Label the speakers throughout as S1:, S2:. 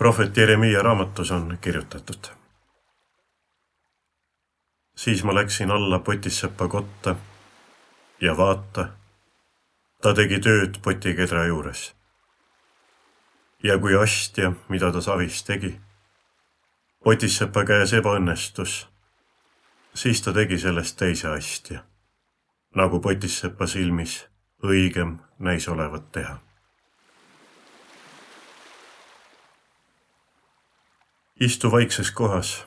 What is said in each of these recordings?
S1: prohvet Jeremiia raamatus on kirjutatud. siis ma läksin alla potissepa kotta ja vaata, ta tegi tööd potikedra juures. ja kui astja, mida ta savis tegi, potissepa käes ebaõnnestus, siis ta tegi sellest teise astja, nagu potissepa silmis õigem näis olevat teha istu vaikses kohas.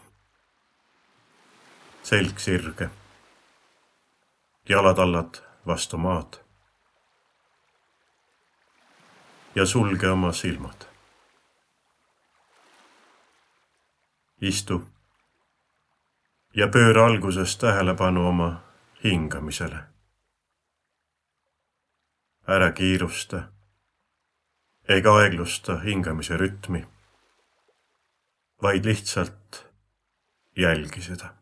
S1: selg sirge. jalad allad vastu maad. ja sulge oma silmad. istu ja pööra alguses tähelepanu oma hingamisele. ära kiirusta ega aeglusta hingamise rütmi vaid lihtsalt jälgi seda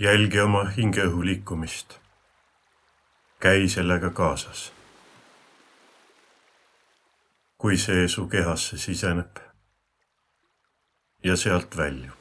S1: jälgi oma hingeõhu liikumist. käi sellega kaasas. kui see su kehasse siseneb ja sealt väljub.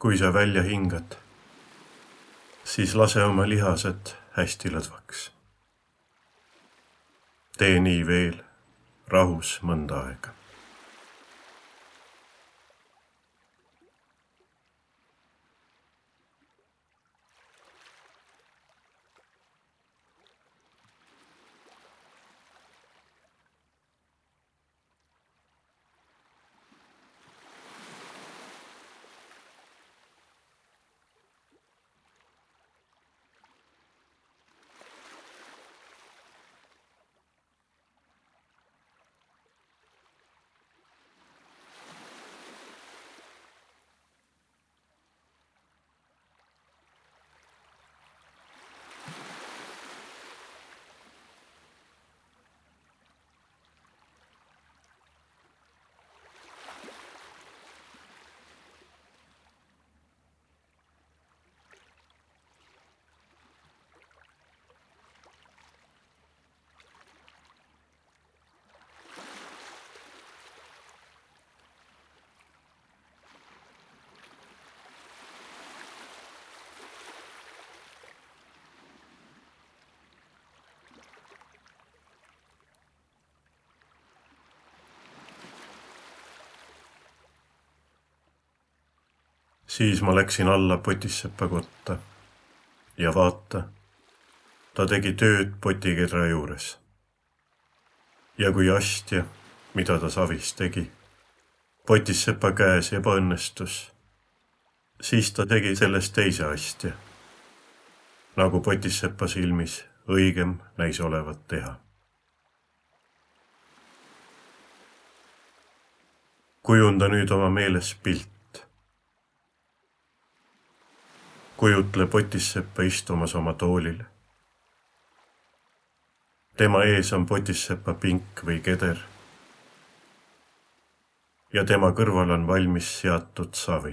S1: Kui sa välja hingad, siis lase oma lihased hästi lõdvaks. tee nii veel rahus mõnda aega. Siis ma läksin alla potissepa kotta ja vaata, ta tegi tööd potikedra juures. ja kui astja, mida ta savis tegi, potissepa käes ebaõnnestus, siis ta tegi sellest teise astja, nagu potissepa silmis õigem näis olevat teha. kujunda nüüd oma meeles pilt. Kujutle Potissepa istumas oma toolil. tema ees on Potissepa pink või keder. ja tema kõrval on valmis seatud savi.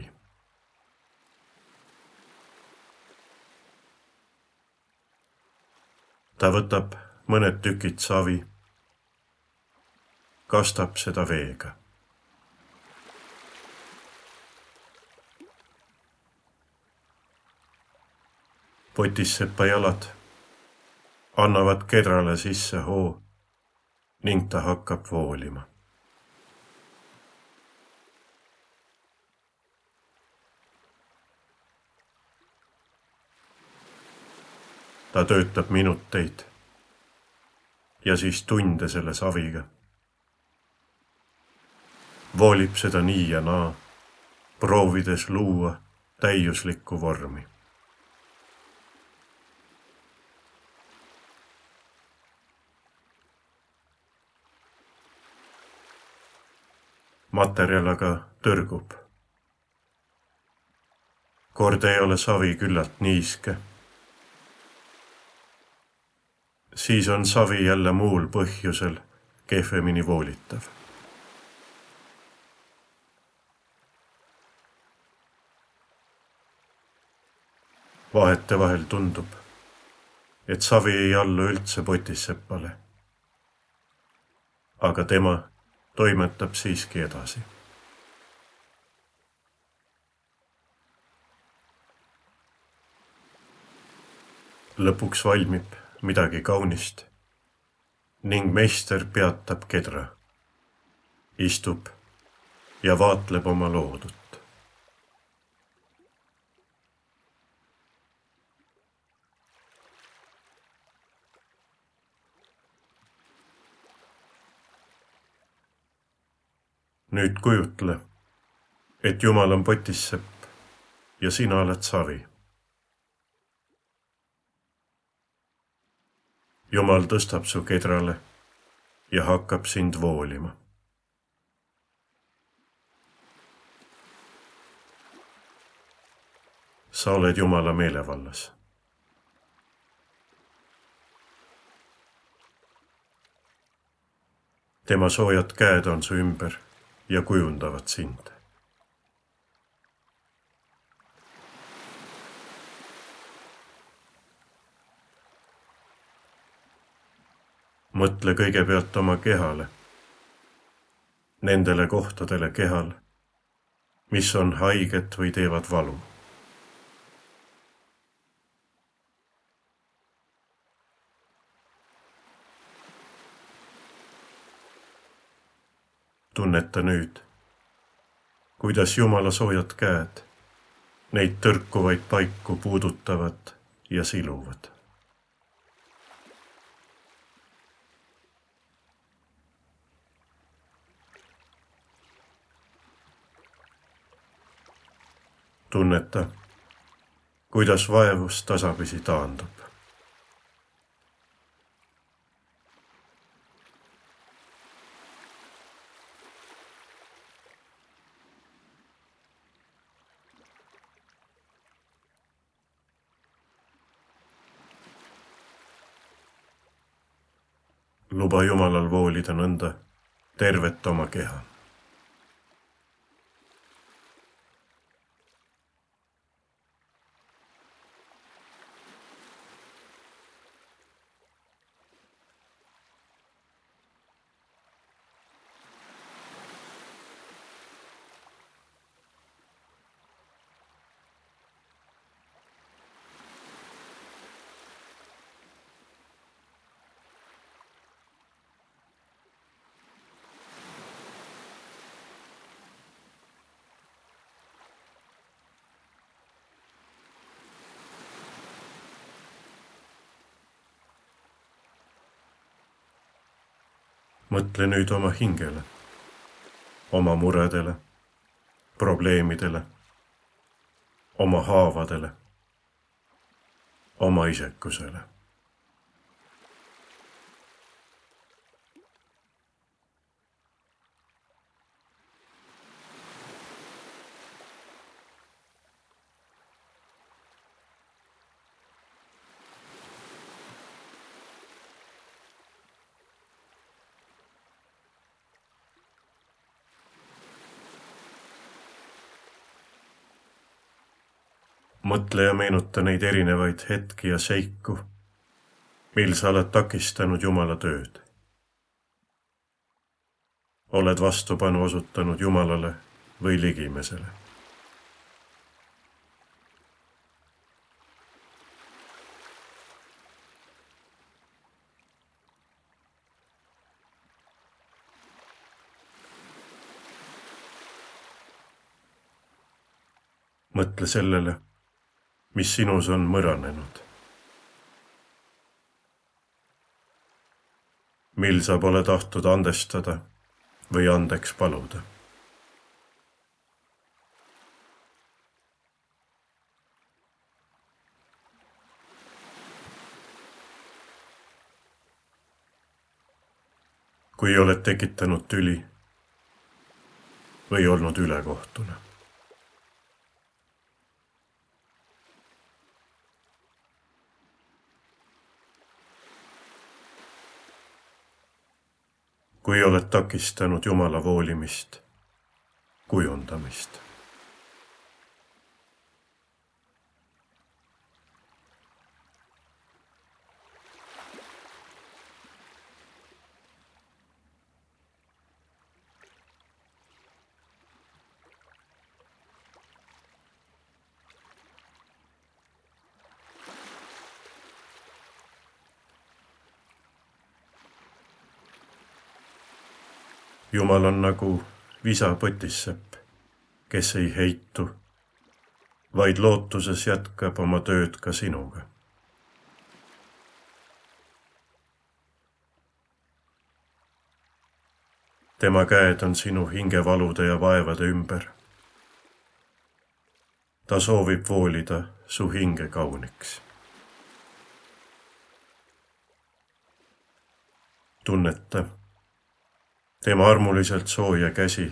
S1: ta võtab mõned tükid savi, kastab seda veega potissepa jalad annavad kedrale sisse hoo ning ta hakkab voolima. ta töötab minuteid ja siis tunde selle saviga. voolib seda nii ja naa, proovides luua täiuslikku vormi materjal aga tõrgub. kord ei ole savi küllalt niiske. siis on savi jälle muul põhjusel kehvemini voolitav. vahetevahel tundub, et savi ei allu üldse potissepale. aga tema toimetab siiski edasi. lõpuks valmib midagi kaunist ning meister peatab kedra, istub ja vaatleb oma loodut. Nüüd kujutle, et Jumal on potissepp ja sina oled savi. Jumal tõstab su kedrale ja hakkab sind voolima. sa oled Jumala meelevallas tema soojad käed on su ümber ja kujundavad sind. mõtle kõigepealt oma kehale, nendele kohtadele kehal, mis on haiged või teevad valu tunneta nüüd, kuidas Jumala soojad käed neid tõrkuvaid paiku puudutavad ja siluvad. tunneta, kuidas vaevus tasapisi taandub. Luba Jumalal voolida nõnda tervet oma keha. Mõtle nüüd oma hingele, oma muredele, probleemidele, oma haavadele, oma isekusele mõtle ja meenuta neid erinevaid hetki ja seiku, mil sa oled takistanud Jumala tööd. oled vastupanu osutanud Jumalale või ligimesele. mõtle sellele mis sinus on mõranenud. mil sa pole tahtnud andestada või andeks paluda. kui oled tekitanud tüli või olnud ülekohtune kui oled takistanud Jumala voolimist, kujundamist. Jumal on nagu visapotissepp, kes ei heitu, vaid lootuses jätkab oma tööd ka sinuga. tema käed on sinu hingevalude ja vaevade ümber. ta soovib voolida su hinge kauniks. tunneta tema armuliselt sooja käsi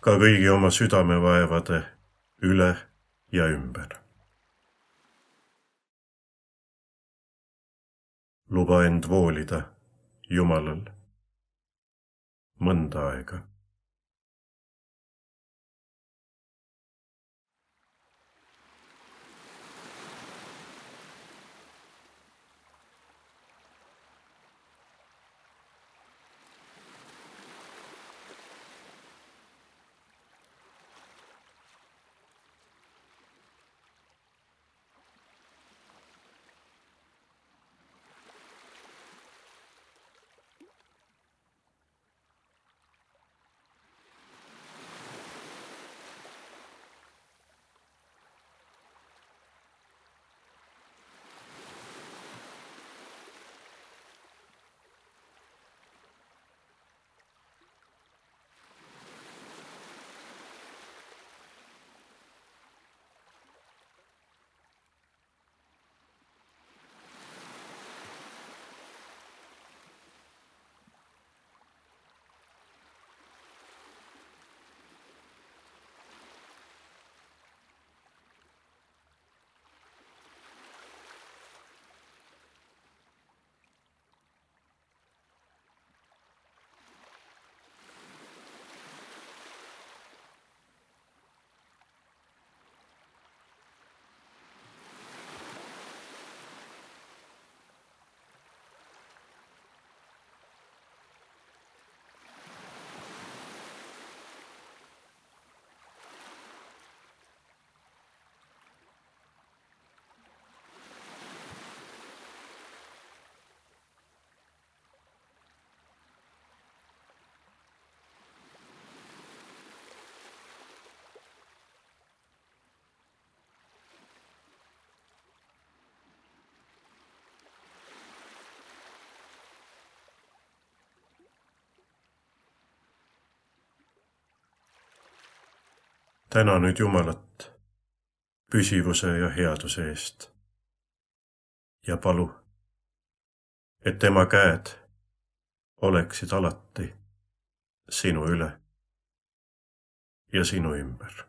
S1: ka kõigi oma südamevaevade üle ja ümber. luba end voolida Jumalal mõnda aega täna nüüd Jumalat püsivuse ja headuse eest. Ja palu, et tema käed oleksid alati sinu üle ja sinu ümber